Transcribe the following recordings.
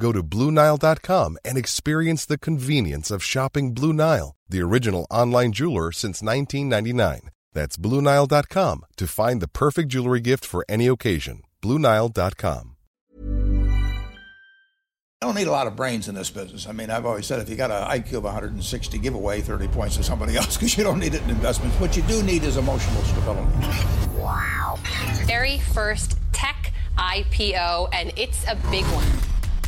Go to BlueNile.com and experience the convenience of shopping Blue Nile, the original online jeweler since 1999. That's BlueNile.com to find the perfect jewelry gift for any occasion. BlueNile.com. I don't need a lot of brains in this business. I mean, I've always said if you got an IQ of 160, give away 30 points to somebody else because you don't need it in investments. What you do need is emotional stability. Wow. Very first tech IPO, and it's a big one.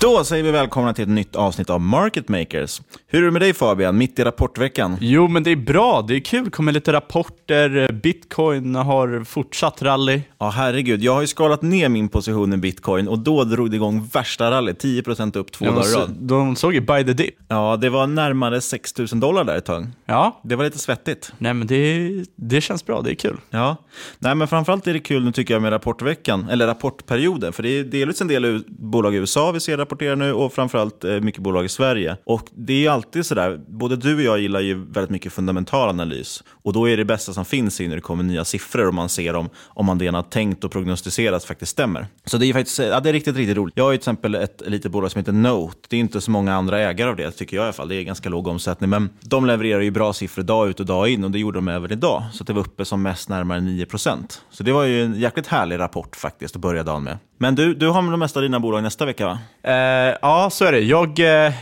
Då säger vi välkomna till ett nytt avsnitt av Market Makers. Hur är det med dig Fabian, mitt i rapportveckan? Jo, men det är bra. Det är kul. kommer lite rapporter. Bitcoin har fortsatt rally. Ja, herregud. Jag har ju skalat ner min position i bitcoin och då drog det igång värsta rallyt. 10% upp två Ja, dagar i rad. De såg ju buy the dip. Ja, det var närmare 6 000 dollar där ett tag. Ja. Det var lite svettigt. Nej, men det, det känns bra. Det är kul. Ja, nej men framförallt är det kul nu tycker jag med rapportveckan, eller rapportperioden, för det är delvis en del bolag i USA vi ser rapporterar nu och framförallt eh, mycket bolag i Sverige. Och det är ju alltid sådär, både du och jag gillar ju väldigt mycket fundamental analys och då är det bästa som finns när det kommer nya siffror och man ser om, om man det man har tänkt och prognostiserat faktiskt stämmer. Så det är faktiskt, eh, ja, det är riktigt, riktigt roligt. Jag har ju till exempel ett litet bolag som heter Note. Det är inte så många andra ägare av det, tycker jag i alla fall. Det är ganska låg omsättning, men de levererar ju bra siffror dag ut och dag in och det gjorde de även idag. Så det var uppe som mest närmare 9% Så det var ju en jäkligt härlig rapport faktiskt att börja dagen med. Men du, du har med de mesta av dina bolag nästa vecka va? Eh, ja, så är det. Jag eh,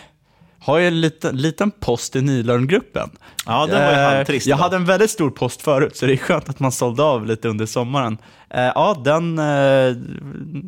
har ju en liten, liten post i Nilörngruppen. Ja, den var ju halvtrist, Jag hade en väldigt stor post förut, så det är skönt att man sålde av lite under sommaren. Eh, ja, den eh,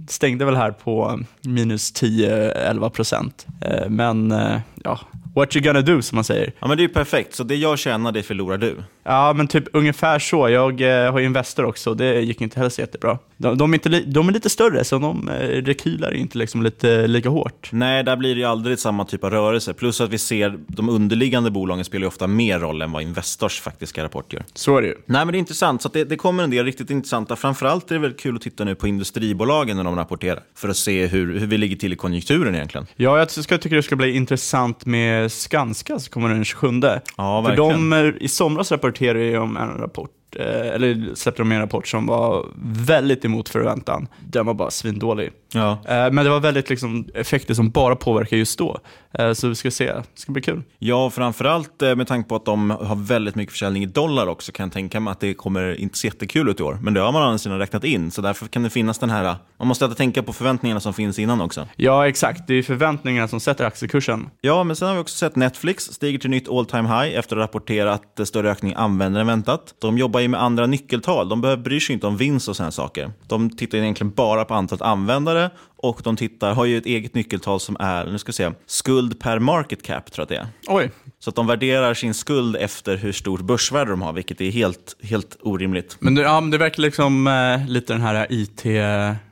stängde väl här på minus 10-11 procent. Eh, men eh, ja, what you gonna do som man säger. Ja, men det är ju perfekt. Så det jag tjänar, det förlorar du. Ja, men typ ungefär så. Jag eh, har ju Investor också, det gick inte heller så jättebra. De, de, är, inte de är lite större, så de eh, rekylar inte liksom lite lika hårt. Nej, där blir det ju aldrig samma typ av rörelse. Plus att vi ser de underliggande bolagen spelar ju ofta mer roll än vad Investors faktiska rapport gör. Så är det ju. Nej, men det är intressant. Så att det, det kommer en del riktigt intressanta. Framförallt är det väl kul att titta nu på industribolagen när de rapporterar. För att se hur, hur vi ligger till i konjunkturen egentligen. Ja, jag ska, tycker det ska bli intressant med Skanska som kommer den 27. Ja, För verkligen. de, eh, i somras rapporterade ju om en rapport, Eh, eller släppte de en rapport som var väldigt emot förväntan. Den var bara svindålig. Ja. Eh, Men det var väldigt liksom, effekter som bara påverkar just då. Eh, Så vi ska se, det ska bli kul. Ja, framförallt eh, med tanke på att de har väldigt mycket försäljning i dollar också kan jag tänka mig att det kommer inte se jättekul ut i år. Men det har man å andra sidan räknat in, så därför kan det finnas den här... Man måste alltid tänka på förväntningarna som finns innan också. Ja, exakt. Det är förväntningarna som sätter aktiekursen. Ja, men sen har vi också sett Netflix stiger till nytt all time high efter att ha rapporterat större ökning användare än väntat. De jobbar ju med andra nyckeltal. De bryr sig inte om vinst och sådana saker. De tittar egentligen bara på antalet användare och de tittar, har ju ett eget nyckeltal som är, nu ska vi se, skuld per market cap tror jag det är. Oj. Så att de värderar sin skuld efter hur stort börsvärde de har, vilket är helt, helt orimligt. Men det, ja, men det verkar liksom eh, lite den här IT,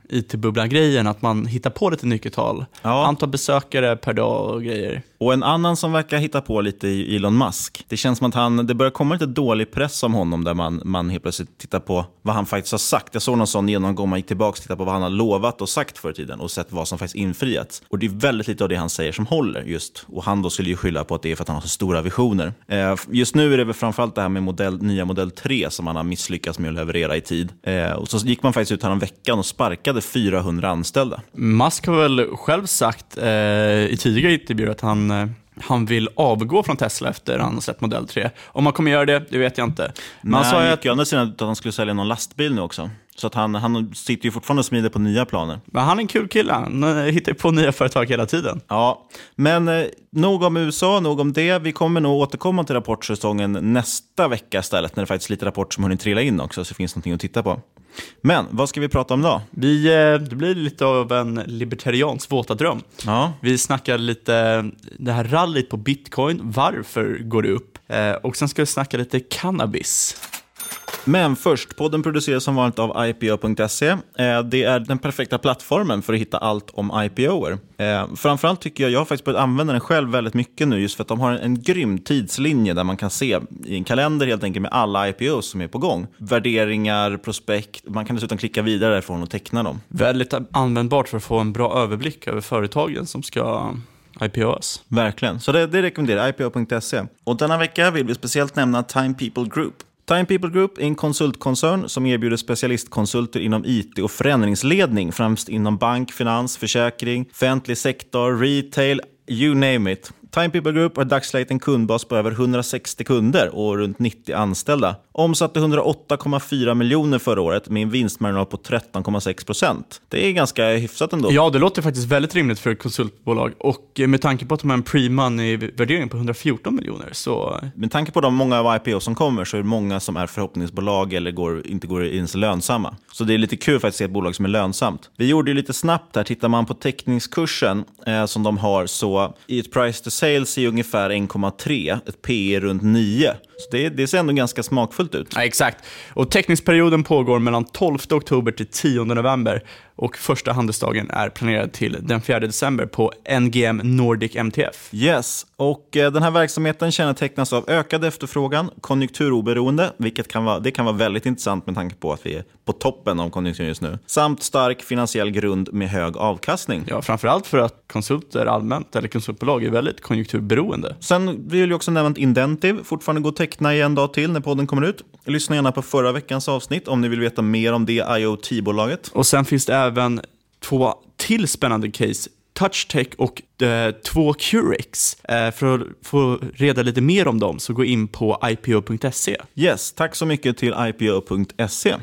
IT-bubblan-grejen, att man hittar på lite nyckeltal. Ja. Antal besökare per dag och grejer. Och en annan som verkar hitta på lite i Elon Musk. Det känns som att han, det börjar komma lite dålig press om honom där man, man helt plötsligt tittar på vad han faktiskt har sagt. Jag såg någon sån genomgång, man gick tillbaka och tittade på vad han har lovat och sagt förr i tiden och sett vad som faktiskt infriats. Och det är väldigt lite av det han säger som håller just. Och han då skulle ju skylla på att det är för att han har så stora visioner. Eh, just nu är det väl framförallt det här med modell, nya modell 3 som han har misslyckats med att leverera i tid. Eh, och så gick man faktiskt ut här om veckan och sparkade 400 anställda. Musk har väl själv sagt eh, i tidigare intervjuer att han, eh, han vill avgå från Tesla efter han har sett modell 3. Om han kommer göra det, det vet jag inte. Men Men han sa ju gick att ju å andra sidan ut att han skulle sälja någon lastbil nu också. Så att han, han sitter ju fortfarande och smider på nya planer. men han är en kul kille, han eh, hittar på nya företag hela tiden. Ja, men eh, nog om USA, nog om det. Vi kommer nog återkomma till rapportsäsongen nästa vecka istället, när det faktiskt är lite rapport som hunnit trilla in också, så det finns någonting att titta på. Men vad ska vi prata om då? Vi, eh, det blir lite av en libertarians våta dröm. Ja, Vi snackar lite det här rallyt på bitcoin, varför går det upp? Eh, och sen ska vi snacka lite cannabis. Men först, podden produceras som vanligt av IPO.se. Eh, Det är den perfekta plattformen för att hitta allt om IPOer. Eh, Framförallt tycker jag, jag har faktiskt börjat använda den själv väldigt mycket nu, just för att de har en, en grym tidslinje där man kan se i en kalender helt enkelt med alla IPOs som är på gång. Värderingar, prospekt, man kan dessutom klicka vidare därifrån och teckna dem. Väldigt användbart för att få en bra överblick över företagen som ska IPOs. Verkligen, så det, det rekommenderar IPO.se. Och denna vecka vill vi speciellt nämna Time People Group. Time People Group är en konsultkoncern som erbjuder specialistkonsulter inom IT och förändringsledning, främst inom bank, finans, försäkring, offentlig sektor, retail, you name it. Time People Group har i dagsläget en kundbas på över 160 kunder och runt 90 anställda. Omsatte 108,4 miljoner förra året med en vinstmarginal på 13,6 procent. Det är ganska hyfsat ändå. Ja, det låter faktiskt väldigt rimligt för ett konsultbolag och med tanke på att de har en pre-money-värdering på 114 miljoner så Med tanke på de många av IPO som kommer så är det många som är förhoppningsbolag eller går, inte går in så lönsamma. Så det är lite kul för att se ett bolag som är lönsamt. Vi gjorde ju lite snabbt här, tittar man på teckningskursen eh, som de har så i ett price to sales är ungefär 1,3, ett PE runt 9. Så det, det ser ändå ganska smakfullt ut. Ja, exakt. Och teckningsperioden pågår mellan 12 oktober till 10 november och första handelsdagen är planerad till den 4 december på NGM Nordic MTF. Yes, och eh, den här verksamheten kännetecknas av ökad efterfrågan, konjunkturoberoende, vilket kan vara, det kan vara väldigt intressant med tanke på att vi är på toppen av konjunkturen just nu, samt stark finansiell grund med hög avkastning. Ja, framförallt för att konsulter allmänt, eller konsultbolag, är väldigt konjunkturberoende. Sen vill jag också nämna att Indentiv fortfarande går att teckna i en dag till när podden kommer ut. Lyssna gärna på förra veckans avsnitt om ni vill veta mer om det IoT-bolaget. Och sen finns det även två till spännande case TouchTech och eh, två Curix. Eh, för att få reda lite mer om dem så gå in på ipo.se. Yes, tack så mycket till IPO.se.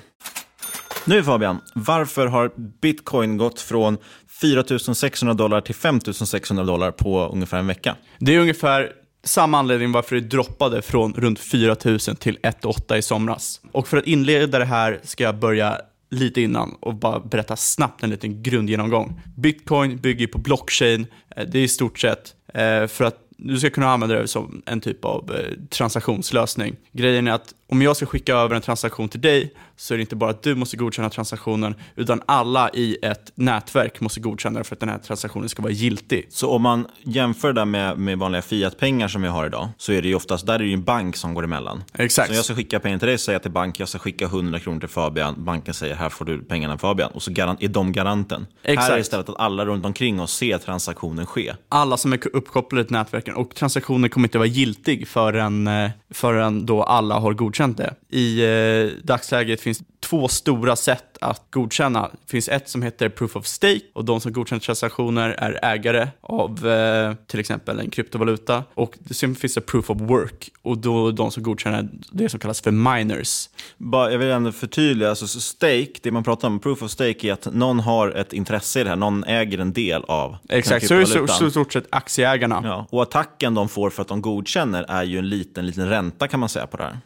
Nu Fabian, varför har bitcoin gått från 4 600 dollar till 5 600 dollar på ungefär en vecka? Det är ungefär samma anledning varför det droppade från runt 4 000 till 1,8 i somras. Och för att inleda det här ska jag börja lite innan och bara berätta snabbt en liten grundgenomgång. Bitcoin bygger på blockchain. Eh, det är i stort sett eh, för att du ska kunna använda det som en typ av eh, transaktionslösning. Grejen är att om jag ska skicka över en transaktion till dig så är det inte bara att du måste godkänna transaktionen utan alla i ett nätverk måste godkänna det för att den här transaktionen ska vara giltig. Så om man jämför det där med, med vanliga fiatpengar som vi har idag, så är det ju oftast, där är det en bank som går emellan. Exakt. Så jag ska skicka pengar till dig, säger jag till bank, jag ska skicka 100 kronor till Fabian, banken säger här får du pengarna Fabian, och så är de garanten. Här Exakt. är det istället att alla runt omkring oss ser transaktionen ske. alla som är uppkopplade till nätverken och transaktionen kommer inte vara giltig förrän, eh, förrän då alla har godkänt godkänt det. I eh, dagsläget finns två stora sätt att godkänna. Det finns ett som heter Proof of Stake och de som godkänner transaktioner är ägare av eh, till exempel en kryptovaluta. Och sen finns det Proof of Work och då de som godkänner det som kallas för miners. Bara, jag vill ändå förtydliga, alltså stake, det man pratar om, proof of stake är att någon har ett intresse i det här, någon äger en del av Exakt, så är det i stort sett aktieägarna. Ja, och attacken de får för att de godkänner är ju en liten, liten ränta kan man säga på det här.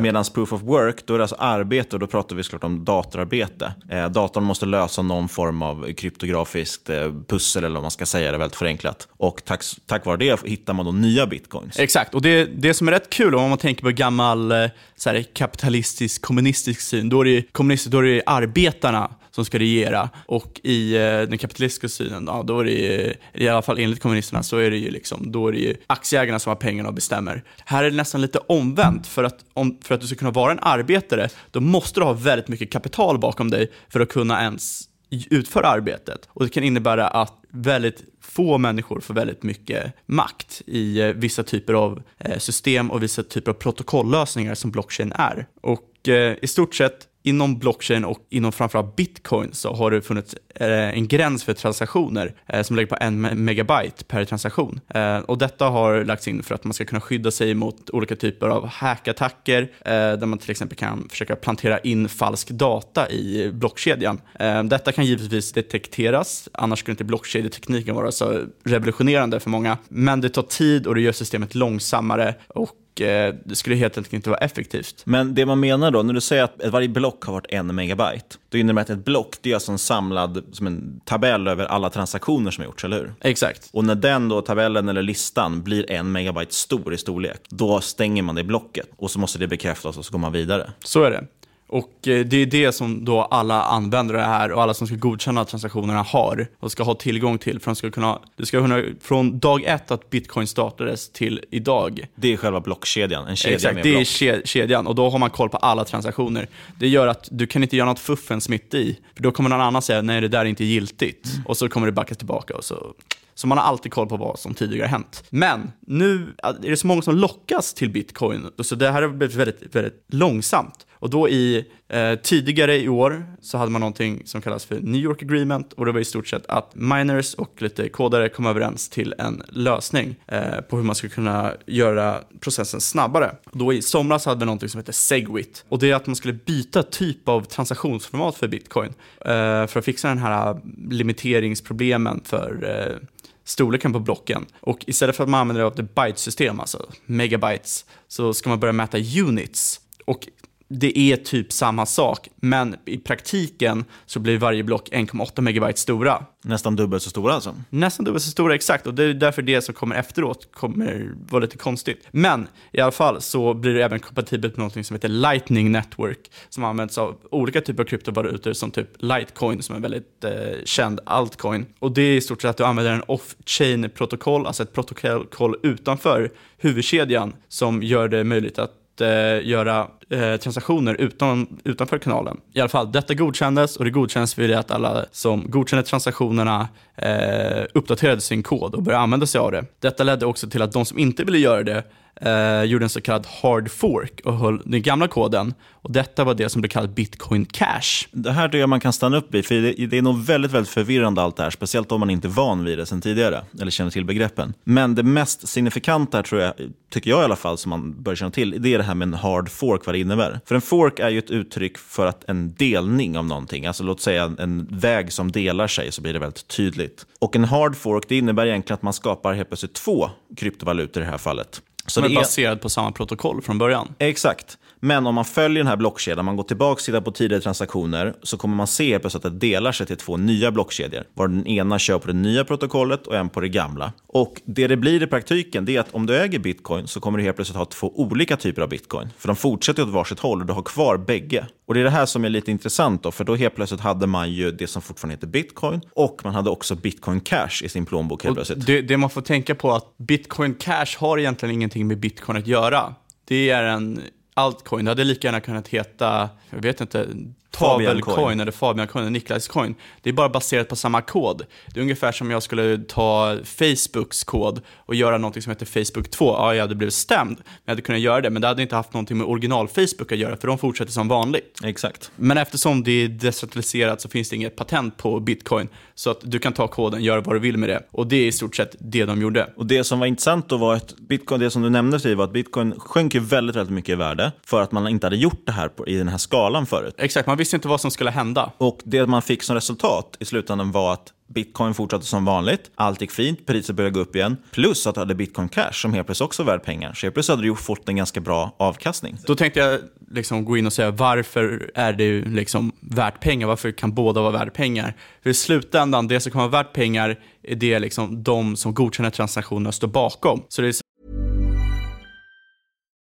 Medan proof of work, då är det alltså arbete och då pratar vi såklart om datorarbete. Eh, datorn måste lösa någon form av kryptografiskt eh, pussel eller vad man ska säga det väldigt förenklat. Och tack, tack vare det hittar man då nya bitcoins. Exakt, och det, det som är rätt kul om man tänker på gammal eh, så här, kapitalistisk kommunistisk syn, då är det, kommunistiskt, då är det arbetarna som ska regera. Och i eh, den kapitalistiska synen, ja, då är det ju, i alla fall enligt kommunisterna, så är det ju liksom, då är det ju aktieägarna som har pengarna och bestämmer. Här är det nästan lite omvänt, för att, om, för att du ska kunna vara en arbetare, då måste du ha väldigt mycket kapital bakom dig för att kunna ens utföra arbetet. Och det kan innebära att väldigt få människor får väldigt mycket makt i eh, vissa typer av eh, system och vissa typer av protokolllösningar som blockchain är. Och eh, i stort sett inom blockchain och inom framförallt bitcoin så har det funnits eh, en gräns för transaktioner eh, som ligger på en megabyte per transaktion. Eh, och detta har lagts in för att man ska kunna skydda sig mot olika typer av hackattacker eh, där man till exempel kan försöka plantera in falsk data i blockkedjan. Eh, detta kan givetvis detekteras, annars skulle inte blockkedjetekniken vara så revolutionerande för många. Men det tar tid och det gör systemet långsammare och Eh, det skulle helt enkelt inte vara effektivt. Men det man menar då, när du säger att varje block har varit en megabyte, då innebär det att ett block det är alltså en samlad som en tabell över alla transaktioner som har gjorts, eller hur? Exakt. Och när den då, tabellen eller listan blir en megabyte stor i storlek, då stänger man det blocket och så måste det bekräftas och så går man vidare. Så är det. Och eh, det är det som då alla användare här och alla som ska godkänna transaktionerna har och ska ha tillgång till. För de ska kunna, det ska kunna, från dag ett att bitcoin startades till idag. Det är själva blockkedjan, en kedja Exakt, med det block. är kedjan och då har man koll på alla transaktioner. Det gör att du kan inte göra något fuffens mitt i. För då kommer någon annan säga, nej det där är inte giltigt. Mm. Och så kommer det backas tillbaka och så så man har alltid koll på vad som tidigare hänt. Men nu är det så många som lockas till bitcoin, så det här har blivit väldigt, väldigt långsamt. Och då i eh, tidigare i år så hade man någonting som kallas för New York Agreement och det var i stort sett att miners och lite kodare kom överens till en lösning eh, på hur man skulle kunna göra processen snabbare. Då i somras hade vi någonting som heter Segwit och det är att man skulle byta typ av transaktionsformat för bitcoin eh, för att fixa den här limiteringsproblemen för eh, storleken på blocken. Och istället för att man använder ett bytesystem, alltså megabytes, så ska man börja mäta units. Och det är typ samma sak, men i praktiken så blir varje block 1,8 megabyte stora. Nästan dubbelt så stora alltså? Nästan dubbelt så stora, exakt. Och det är därför det som kommer efteråt kommer vara lite konstigt. Men i alla fall så blir det även kompatibelt med något som heter Lightning Network, som används av olika typer av kryptovalutor, som typ Litecoin, som är en väldigt eh, känd altcoin. Och det är i stort sett att du använder en off-chain protokoll, alltså ett protokoll utanför huvudkedjan, som gör det möjligt att eh, göra eh, transaktioner utan, utanför kanalen. I alla fall, detta godkändes och det godkändes vid att alla som godkände transaktionerna eh, uppdaterade sin kod och började använda sig av det. Detta ledde också till att de som inte ville göra det eh, gjorde en så kallad hard fork och höll den gamla koden. Och detta var det som blev kallat bitcoin cash. Det här tycker jag man kan stanna upp i, för det, det är nog väldigt, väldigt förvirrande allt det här, speciellt om man inte är van vid det sen tidigare, eller känner till begreppen. Men det mest signifikanta, tror jag, tycker jag i alla fall, som man bör känna till, det är det här med en hard fork, vad det innebär. För en fork är ju ett uttryck för att en delning av någonting, alltså låt säga en, en väg som delar sig, så blir det väldigt tydligt. Och en hard fork, det innebär egentligen att man skapar helt plötsligt två kryptovalutor i det här fallet. Som är baserad på samma protokoll från början. Exakt. Men om man följer den här blockkedjan, man går tillbaka och tittar på tidigare transaktioner, så kommer man se plötsligt att det delar sig till två nya blockkedjor. Var den ena kör på det nya protokollet och en på det gamla. Och det det blir i praktiken, det är att om du äger bitcoin så kommer du helt plötsligt ha två olika typer av bitcoin. För de fortsätter åt varsitt håll och du har kvar bägge. Och det är det här som är lite intressant då, för då helt plötsligt hade man ju det som fortfarande heter bitcoin och man hade också bitcoin cash i sin plånbok helt plötsligt. Det, det man får tänka på är att bitcoin cash har egentligen ingenting med bitcoin att göra. Det är en altcoin. Det hade lika gärna kunnat heta, jag vet inte, Fabian Coin. Coin eller Fabian Coin eller Niklas Coin. Det är bara baserat på samma kod. Det är ungefär som jag skulle ta Facebooks kod och göra någonting som heter Facebook 2. Ja, jag hade blivit stämd, men jag hade kunnat göra det. Men det hade inte haft någonting med original Facebook att göra, för de fortsätter som vanligt. Exakt. Men eftersom det är decentraliserat så finns det inget patent på bitcoin. Så att du kan ta koden, göra vad du vill med det. Och det är i stort sett det de gjorde. Och det som var intressant då var att bitcoin, det som du nämnde Steve, var att bitcoin sjönk ju väldigt, väldigt mycket i värde för att man inte hade gjort det här på, i den här skalan förut. Exakt, man visste inte vad som skulle hända. Och det man fick som resultat i slutändan var att bitcoin fortsatte som vanligt, allt gick fint, priset började gå upp igen. Plus att du hade bitcoin cash som helt plötsligt också var värd pengar. Så helt plötsligt hade du fått en ganska bra avkastning. Då tänkte jag liksom gå in och säga varför är det liksom värt pengar? Varför kan båda vara värda pengar? För i slutändan, det som kan vara värt pengar är det liksom de som godkänner transaktionerna står bakom. Så det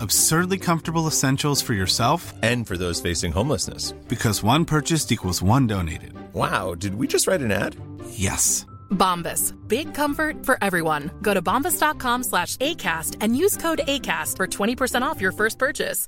Absurdly comfortable essentials for yourself and for those facing homelessness. Because one purchased equals one donated. Wow, did we just write an ad? Yes. Bombas. Big comfort for everyone. Go to bombas.com slash ACAST and use code ACAST for 20% off your first purchase.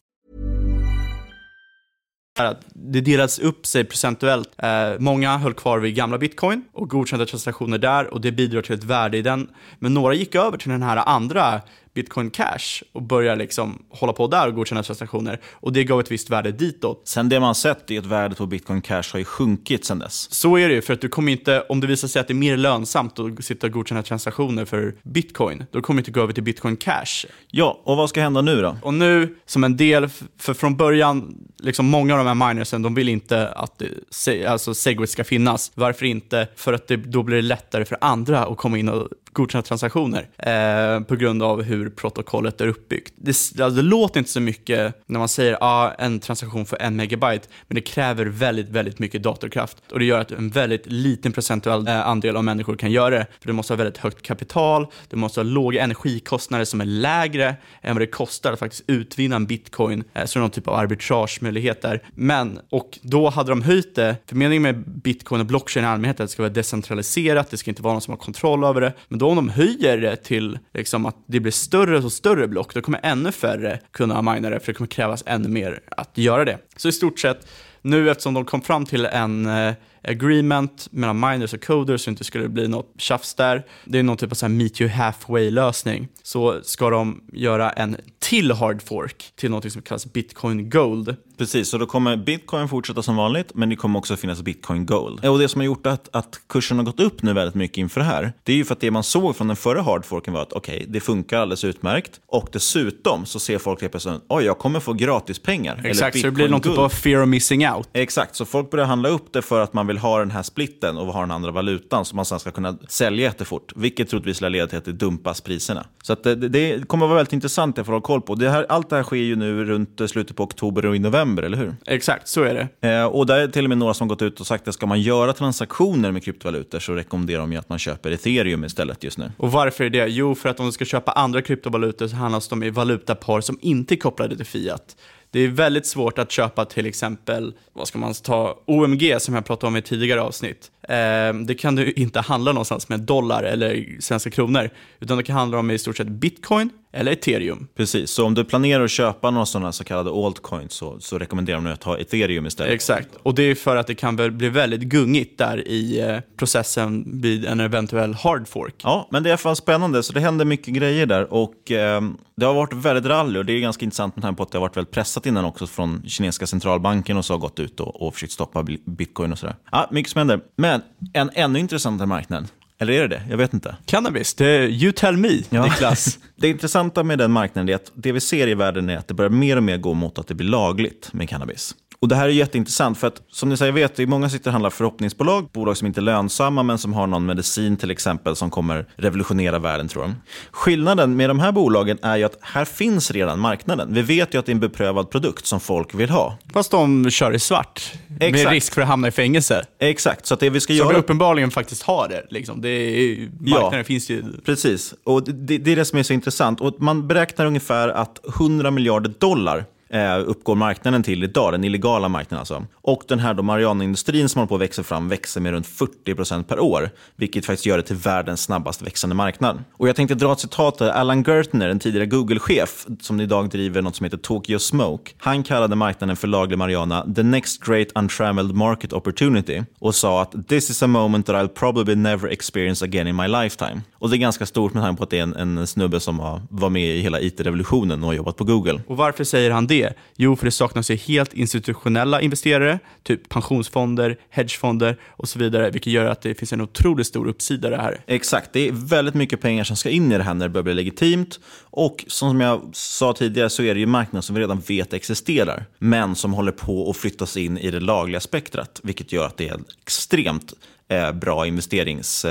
det delades upp sig procentuellt. Eh, många höll kvar vid gamla bitcoin och godkända transaktioner där och det bidrar till ett värde i den. Men några gick över till den här andra bitcoin cash och började liksom hålla på där och godkänna transaktioner och det gav ett visst värde ditåt. Sen det man sett är att värdet på bitcoin cash har ju sjunkit sen dess. Så är det ju, för att du kommer inte, om det visar sig att det är mer lönsamt att sitta och godkänna transaktioner för bitcoin, då kommer du inte gå över till bitcoin cash. Ja, och vad ska hända nu då? Och nu, som en del, för från början, liksom många av de här minersen, de vill inte att det, alltså Segwit ska finnas. Varför inte? För att det, då blir det lättare för andra att komma in och godkänna transaktioner eh, på grund av hur protokollet är uppbyggt. Det, alltså, det låter inte så mycket när man säger ah, en transaktion för en megabyte, men det kräver väldigt, väldigt mycket datorkraft och det gör att en väldigt liten procentuell eh, andel av människor kan göra det. För det måste ha väldigt högt kapital, det måste ha låga energikostnader som är lägre än vad det kostar att faktiskt utvinna en bitcoin, eh, så det är någon typ av arbitragemöjlighet där. Men, och då hade de höjt det, för meningen med bitcoin och blockchain i allmänhet är att det ska vara decentraliserat, det ska inte vara någon som har kontroll över det, men då om de höjer det till liksom, att det blir större och större block, då kommer ännu färre kunna mina det, för det kommer krävas ännu mer att göra det. Så i stort sett, nu eftersom de kom fram till en eh, agreement mellan miners och coders så inte skulle bli något tjafs där. Det är någon typ av så här meet you halfway lösning. Så ska de göra en till hard fork till något som kallas bitcoin gold. Precis, så då kommer bitcoin fortsätta som vanligt, men det kommer också finnas bitcoin gold. Och det som har gjort att, att kursen har gått upp nu väldigt mycket inför det här, det är ju för att det man såg från den förra hardforken var att okej, okay, det funkar alldeles utmärkt. Och dessutom så ser folk helt plötsligt, oj, jag kommer få gratis pengar. Exakt, så det blir någon typ av fear of missing out. Exakt, så folk börjar handla upp det för att man vill ha den här splitten och ha den andra valutan som man sen ska kunna sälja jättefort, vilket troligtvis lär leda till att det dumpas priserna. Så att det, det kommer att vara väldigt intressant att få hålla koll på. Det här, allt det här sker ju nu runt slutet på oktober och i november, eller hur? Exakt, så är det. Eh, och där är till och med några som gått ut och sagt att ska man göra transaktioner med kryptovalutor så rekommenderar de ju att man köper ethereum istället just nu. Och varför är det? Jo, för att om du ska köpa andra kryptovalutor så handlas de i valutapar som inte är kopplade till fiat. Det är väldigt svårt att köpa till exempel, vad ska man ta, OMG som jag pratade om i tidigare avsnitt. Eh, det kan du inte handla någonstans med dollar eller svenska kronor, utan det kan handla om i stort sett bitcoin eller ethereum. Precis, så om du planerar att köpa några sådana så kallade altcoins så, så rekommenderar de att ha ethereum istället. Exakt, och det är för att det kan bli väldigt gungigt där i eh, processen vid en eventuell hard fork. Ja, men det är i alla fall spännande, så det händer mycket grejer där och eh, det har varit väldigt rally och det är ganska intressant med tanke på att det har varit väldigt pressat innan också från kinesiska centralbanken och så har gått ut och, och försökt stoppa bitcoin och sådär. Ja, mycket som händer. Men en ännu intressantare marknad eller är det det? Jag vet inte. Cannabis, det är you tell me, ja. Niklas. det intressanta med den marknaden är att det vi ser i världen är att det börjar mer och mer gå mot att det blir lagligt med cannabis. Och Det här är jätteintressant för att som ni säger vet, det är många sitter och handlar förhoppningsbolag, bolag som inte är lönsamma men som har någon medicin till exempel som kommer revolutionera världen tror de. Skillnaden med de här bolagen är ju att här finns redan marknaden. Vi vet ju att det är en beprövad produkt som folk vill ha. Fast de kör i svart, Exakt. med risk för att hamna i fängelse. Exakt, så att det vi ska som göra... vi uppenbarligen faktiskt har det. Liksom. det är, marknaden ja, finns ju... Precis, och det, det är det som är så intressant. Och man beräknar ungefär att 100 miljarder dollar eh, uppgår marknaden till idag, den illegala marknaden alltså. Och den här Mariana-industrin som håller på att växa fram växer med runt 40% per år, vilket faktiskt gör det till världens snabbast växande marknad. Och jag tänkte dra ett citat där Alan Gertner, en tidigare Google-chef, som idag driver något som heter Tokyo Smoke. Han kallade marknaden för laglig marijuana the next great untrammeled market opportunity och sa att this is a moment that I'll probably never experience again in my lifetime. Och det är ganska stort med tanke på att det är en, en snubbe som har, var med i hela it-revolutionen och har jobbat på Google. Och varför säger han det? Jo, för det saknas ju helt institutionella investerare, typ pensionsfonder, hedgefonder och så vidare, vilket gör att det finns en otroligt stor uppsida i det här. Exakt, det är väldigt mycket pengar som ska in i det här när det börjar bli legitimt. Och som jag sa tidigare så är det ju marknader som vi redan vet existerar, men som håller på att flyttas in i det lagliga spektrat, vilket gör att det är ett extremt eh, bra investeringscase.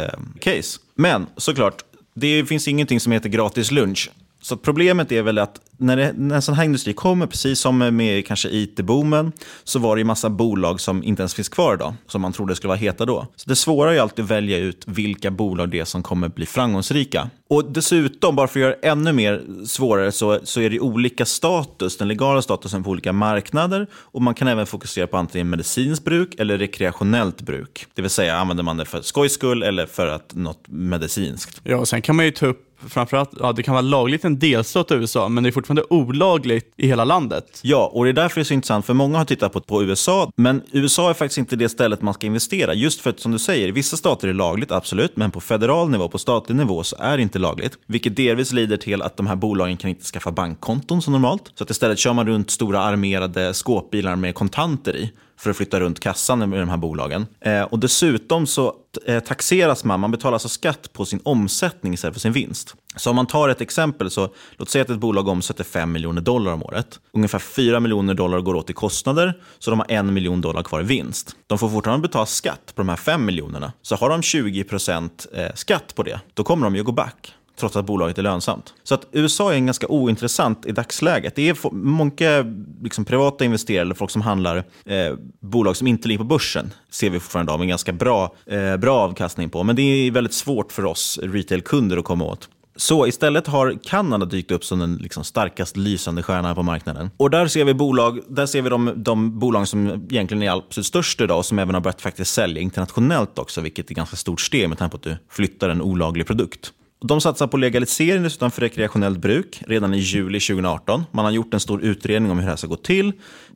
Eh, men såklart, det finns ingenting som heter gratis lunch. Så problemet är väl att när, det, när en sån här industri kommer, precis som med kanske it-boomen, så var det ju massa bolag som inte ens finns kvar idag, som man trodde skulle vara heta då. Så det svåra är ju alltid att välja ut vilka bolag det är som kommer bli framgångsrika. Och dessutom, bara för att göra det ännu mer svårare, så, så är det olika status, den legala statusen på olika marknader. Och man kan även fokusera på antingen medicinskt bruk eller rekreationellt bruk. Det vill säga, använder man det för skojs skull eller för att något medicinskt. Ja, och sen kan man ju ta upp framförallt, ja, det kan vara lagligt i en delstat i USA, men det är fortfarande fortfarande olagligt i hela landet. Ja, och det är därför det är så intressant, för många har tittat på, på USA, men USA är faktiskt inte det stället man ska investera. Just för att, som du säger, i vissa stater är det lagligt, absolut, men på federal nivå, på statlig nivå, så är det inte lagligt. Vilket delvis leder till att de här bolagen kan inte skaffa bankkonton som normalt. Så att istället kör man runt stora armerade skåpbilar med kontanter i för att flytta runt kassan med de här bolagen. Eh, och dessutom så eh, taxeras man, man betalar alltså skatt på sin omsättning istället för sin vinst. Så om man tar ett exempel, så låt säga att ett bolag omsätter 5 miljoner dollar om året. Ungefär 4 miljoner dollar går åt i kostnader, så de har 1 miljon dollar kvar i vinst. De får fortfarande betala skatt på de här 5 miljonerna. Så har de 20 procent eh, skatt på det, då kommer de ju gå back trots att bolaget är lönsamt. Så att USA är en ganska ointressant i dagsläget. Det är många liksom, privata investerare, eller folk som handlar eh, bolag som inte ligger på börsen, ser vi fortfarande idag med ganska bra, eh, bra avkastning på. Men det är väldigt svårt för oss retailkunder att komma åt. Så istället har Kanada dykt upp som den liksom starkast lysande stjärnan på marknaden. Och där ser vi bolag, där ser vi de, de bolag som egentligen är absolut störst idag och som även har börjat faktiskt sälja internationellt också, vilket är ett ganska stort steg med tanke på att du flyttar en olaglig produkt. De satsar på legalisering dessutom för rekreationellt bruk redan i juli 2018. Man har gjort en stor utredning om hur det här ska gå till.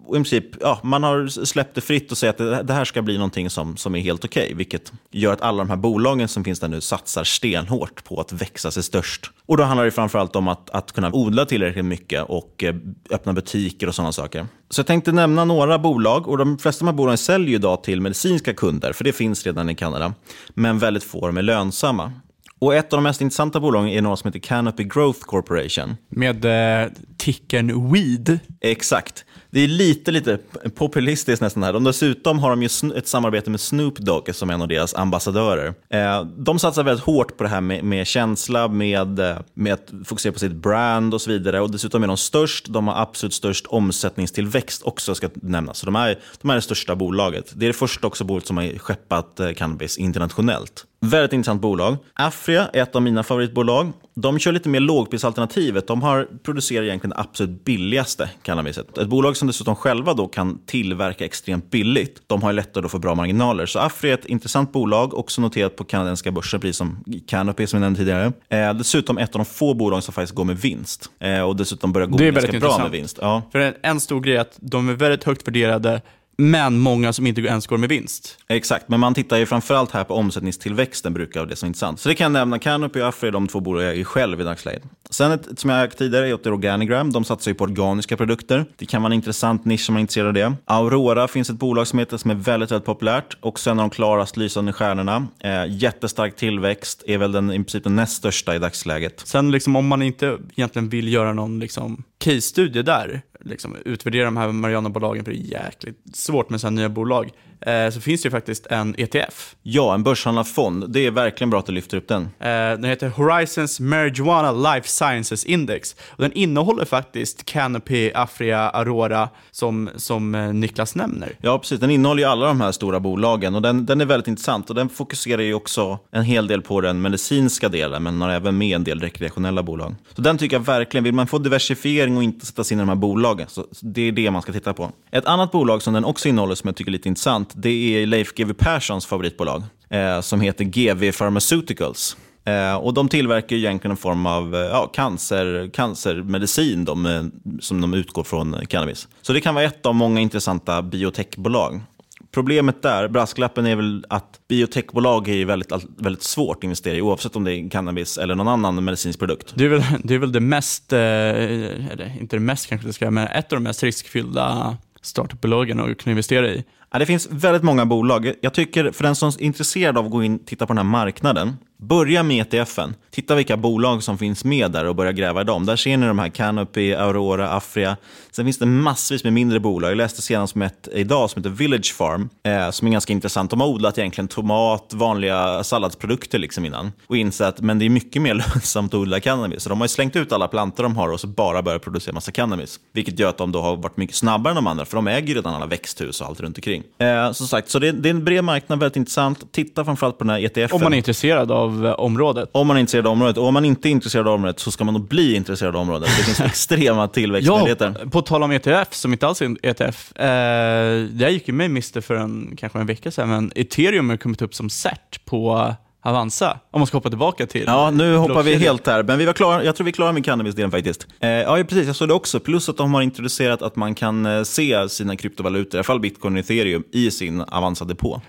Och i princip, ja, man har släppt det fritt och säger att det här ska bli någonting som, som är helt okej. Okay, vilket gör att alla de här bolagen som finns där nu satsar stenhårt på att växa sig störst. Och då handlar det framförallt om att, att kunna odla tillräckligt mycket och eh, öppna butiker och sådana saker. Så jag tänkte nämna några bolag och de flesta av de här bolagen säljer idag till medicinska kunder, för det finns redan i Kanada. Men väldigt få av dem är lönsamma. Och ett av de mest intressanta bolagen är något som heter Canopy Growth Corporation. Med eh, tickern WEED. Exakt. Det är lite, lite populistiskt nästan här. De dessutom har de ju ett samarbete med Snoop Dogg som en av deras ambassadörer. Eh, de satsar väldigt hårt på det här med, med känsla, med, eh, med att fokusera på sitt brand och så vidare. Och dessutom är de störst, de har absolut störst omsättningstillväxt också ska nämnas. Så de är, de är det största bolaget. Det är det första också bolaget som har skeppat eh, cannabis internationellt. Väldigt intressant bolag. Afria är ett av mina favoritbolag. De kör lite mer lågprisalternativet. De har, producerar egentligen det absolut billigaste cannabiset. Ett bolag som dessutom själva då kan tillverka extremt billigt. De har lättare att få bra marginaler. Så Afria är ett intressant bolag, också noterat på kanadensiska börsen, precis som Canopy som jag nämnde tidigare. Eh, dessutom ett av de få bolag som faktiskt går med vinst. Eh, och dessutom börjar gå ganska bra med vinst. Ja. För en, en stor grej är att de är väldigt högt värderade men många som inte ens går med vinst. Exakt, men man tittar ju framförallt här på omsättningstillväxten brukar vara det som är intressant. Så det kan jag nämna. Canopy och Afri är de två bolag jag är själv i dagsläget. Sen ett, som jag ägt tidigare är Organigram. De satsar ju på organiska produkter. Det kan vara en intressant nisch om man är intresserad av det. Aurora finns ett bolag som heter som är väldigt, väldigt populärt. Också en av de klarast lysande stjärnorna. Eh, jättestark tillväxt, är väl den, i princip den näst största i dagsläget. Sen liksom, om man inte egentligen vill göra någon liksom, case-studie där, liksom, utvärdera de här Mariana-bolagen, för det är jäkligt svårt med sådana nya bolag, så finns det ju faktiskt en ETF. Ja, en börshandlad fond. Det är verkligen bra att du lyfter upp den. Eh, den heter Horizons Marijuana Life Sciences Index. Och den innehåller faktiskt Canopy, Afria, Aurora, som, som eh, Niklas nämner. Ja, precis. Den innehåller ju alla de här stora bolagen och den, den är väldigt intressant. Och den fokuserar ju också en hel del på den medicinska delen, men har även med en del rekreationella bolag. Så den tycker jag verkligen, vill man få diversifiering och inte sätta sig in i de här bolagen, så det är det man ska titta på. Ett annat bolag som den också innehåller som jag tycker är lite intressant, det är Leif GW Perssons favoritbolag eh, som heter GW Pharmaceuticals. Eh, och De tillverkar egentligen en form av eh, ja, cancer, cancermedicin de, som de utgår från cannabis. Så det kan vara ett av många intressanta biotechbolag. Problemet där, brasklappen är väl att biotechbolag är väldigt, väldigt svårt att investera i oavsett om det är cannabis eller någon annan medicinsk produkt. Det är väl det, är väl det mest, eh, eller inte det mest kanske det ska men ett av de mest riskfyllda startupbolagen att kunna investera i. Ja, det finns väldigt många bolag. Jag tycker för den som är intresserad av att gå in och titta på den här marknaden, börja med ETFen. Titta vilka bolag som finns med där och börja gräva i dem. Där ser ni de här Canopy, Aurora, Afria. Sen finns det massvis med mindre bolag. Jag läste senast om ett idag som heter Village Farm, eh, som är ganska intressant. De har odlat egentligen tomat, vanliga salladsprodukter liksom innan och insett men det är mycket mer lönsamt att odla cannabis. Så de har slängt ut alla plantor de har och så bara börjat producera massa cannabis. Vilket gör att de då har varit mycket snabbare än de andra, för de äger redan alla växthus och allt runt omkring. Eh, som sagt, så det, det, är en bred marknad, väldigt intressant. Titta framförallt på den här ETFen. Om man är intresserad av eh, området. Om man är intresserad av området. Och om man inte är intresserad av området så ska man nog bli intresserad av området. Det finns extrema tillväxtmöjligheter. Ja, på tal om ETF, som inte alls är en ETF. Eh, jag gick ju med miste för en, kanske en vecka sedan, men ethereum har kommit upp som cert på Avanza, om man ska hoppa tillbaka till Ja, nu hoppar vi helt här, men vi var klara, jag tror vi är klara med cannabisdelen faktiskt. Eh, ja, precis, jag såg det också. Plus att de har introducerat att man kan eh, se sina kryptovalutor, i alla fall bitcoin och ethereum, i sin Avanza-depå.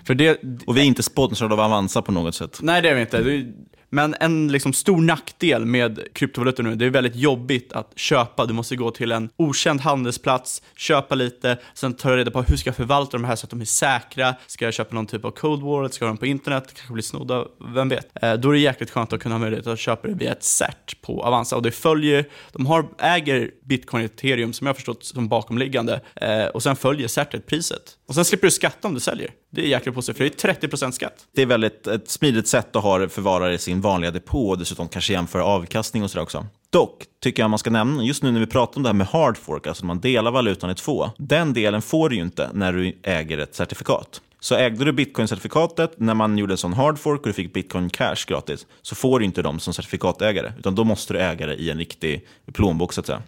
Och vi är inte sponsrade av Avanza på något sätt. Nej, det är vi inte. Men en liksom stor nackdel med kryptovalutor nu, det är väldigt jobbigt att köpa. Du måste gå till en okänd handelsplats, köpa lite, sen ta reda på hur ska jag förvalta de här så att de är säkra. Ska jag köpa någon typ av cold wallet, ska jag ha dem på internet, kanske bli snodda, vem vet. Eh, då är det jäkligt skönt att kunna ha möjlighet att köpa det via ett cert på Avanza. Och det följer, de har, äger bitcoin och ethereum som jag har förstått som bakomliggande eh, och sen följer certet priset. Och sen slipper du skatta om du säljer. Det är jäkligt positivt, för det är 30% skatt. Det är väldigt ett smidigt sätt att ha förvarare i sin vanliga depå och dessutom kanske jämföra avkastning och sådär också. Dock tycker jag man ska nämna, just nu när vi pratar om det här med hard fork, alltså när man delar valutan i två, den delen får du ju inte när du äger ett certifikat. Så ägde du bitcoin-certifikatet när man gjorde en sån hard fork och du fick bitcoin cash gratis, så får du inte dem som certifikatägare, utan då måste du äga det i en riktig plånbok så att säga.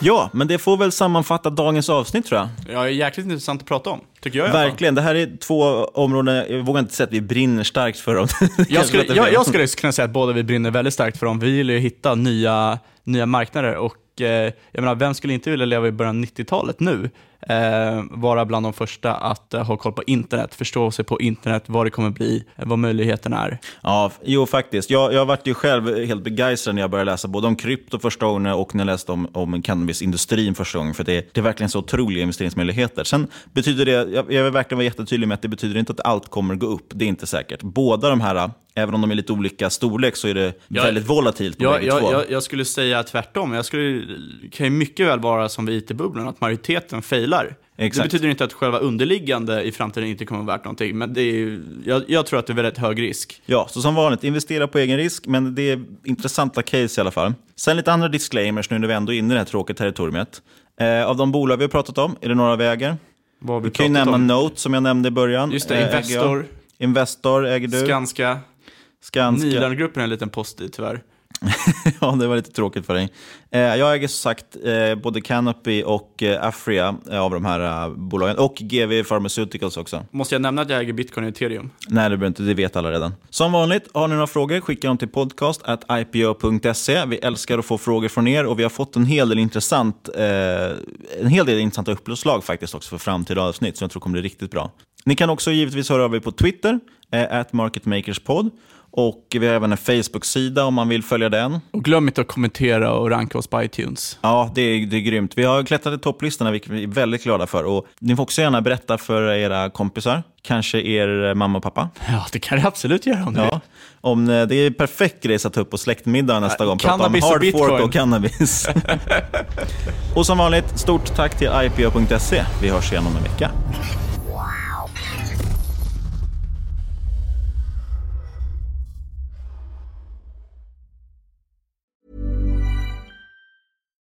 Ja, men det får väl sammanfatta dagens avsnitt tror jag. Ja, jäkligt intressant att prata om. Tycker jag. Verkligen. Det här är två områden, jag vågar inte säga att vi brinner starkt för dem. Jag skulle, jag, jag skulle kunna säga att båda vi brinner väldigt starkt för dem. Vi vill ju hitta nya, nya marknader och eh, jag menar, vem skulle inte vilja leva i början av 90-talet nu? Eh, vara bland de första att eh, ha koll på internet, förstå sig på internet, vad det kommer bli, eh, vad möjligheterna är. Ja, jo faktiskt. Jag, jag varit ju själv helt begeistrad när jag började läsa både om krypto första gången och när jag läste om, om cannabisindustrin första gången. För det, det är verkligen så otroliga investeringsmöjligheter. Sen betyder det, jag, jag vill verkligen vara jättetydlig med att det betyder inte att allt kommer gå upp. Det är inte säkert. Båda de här, även om de är lite olika storlek, så är det Jag- väldigt volatilt på Jag, bägge jag, två. jag, jag skulle säga tvärtom. Jag skulle, kan ju mycket väl vara som vid IT-bubblan, att majoriteten failar. Exakt. Det betyder inte att själva underliggande i framtiden inte kommer att vara värt någonting, men det är, jag, jag tror att det är väldigt hög risk. Ja, så som vanligt, investera på egen risk, men det är intressanta case i alla fall. Sen lite andra disclaimers nu när vi ändå är inne i det här tråkiga territoriet. Eh, av de bolag vi har pratat om, är det några vi äger? Vad vi Du kan ju nämna om? Note som jag nämnde i början. Just det. Investor. Investor äger du. Skanska. Skanska. Nilandgruppen är en liten post i tyvärr. ja, det var lite tråkigt för dig. Eh, jag äger som sagt eh, både Canopy och eh, Afria av de här bolagen. Och GV Pharmaceuticals också. Måste jag nämna att jag äger bitcoin och ethereum? Nej, det behöver inte. Det vet alla redan. Som vanligt, har ni några frågor, skicka dem till podcast.ipo.se. Vi älskar att få frågor från er och vi har fått en hel del intressant, eh, en hel del intressanta uppslag faktiskt också för framtida avsnitt som jag tror kommer bli riktigt bra. Ni kan också givetvis höra av er på Twitter, eh, at marketmakerspod. Och vi har även en Facebook-sida om man vill följa den. Och glöm inte att kommentera och ranka oss på iTunes. Ja, det är, det är grymt. Vi har klättrat i topplistorna, vilket vi är väldigt glada för. Och ni får också gärna berätta för era kompisar, kanske er mamma och pappa. Ja, det kan det absolut göra om du Ja, vill. om eh, det är perfekt grej att ta upp på släktmiddag nästa Ja, gång. Prata om hard fork och cannabis. och som vanligt, stort tack till ipo.se. Vi hörs igen om en vecka.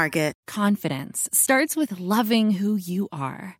Market. Confidence starts with loving who you are.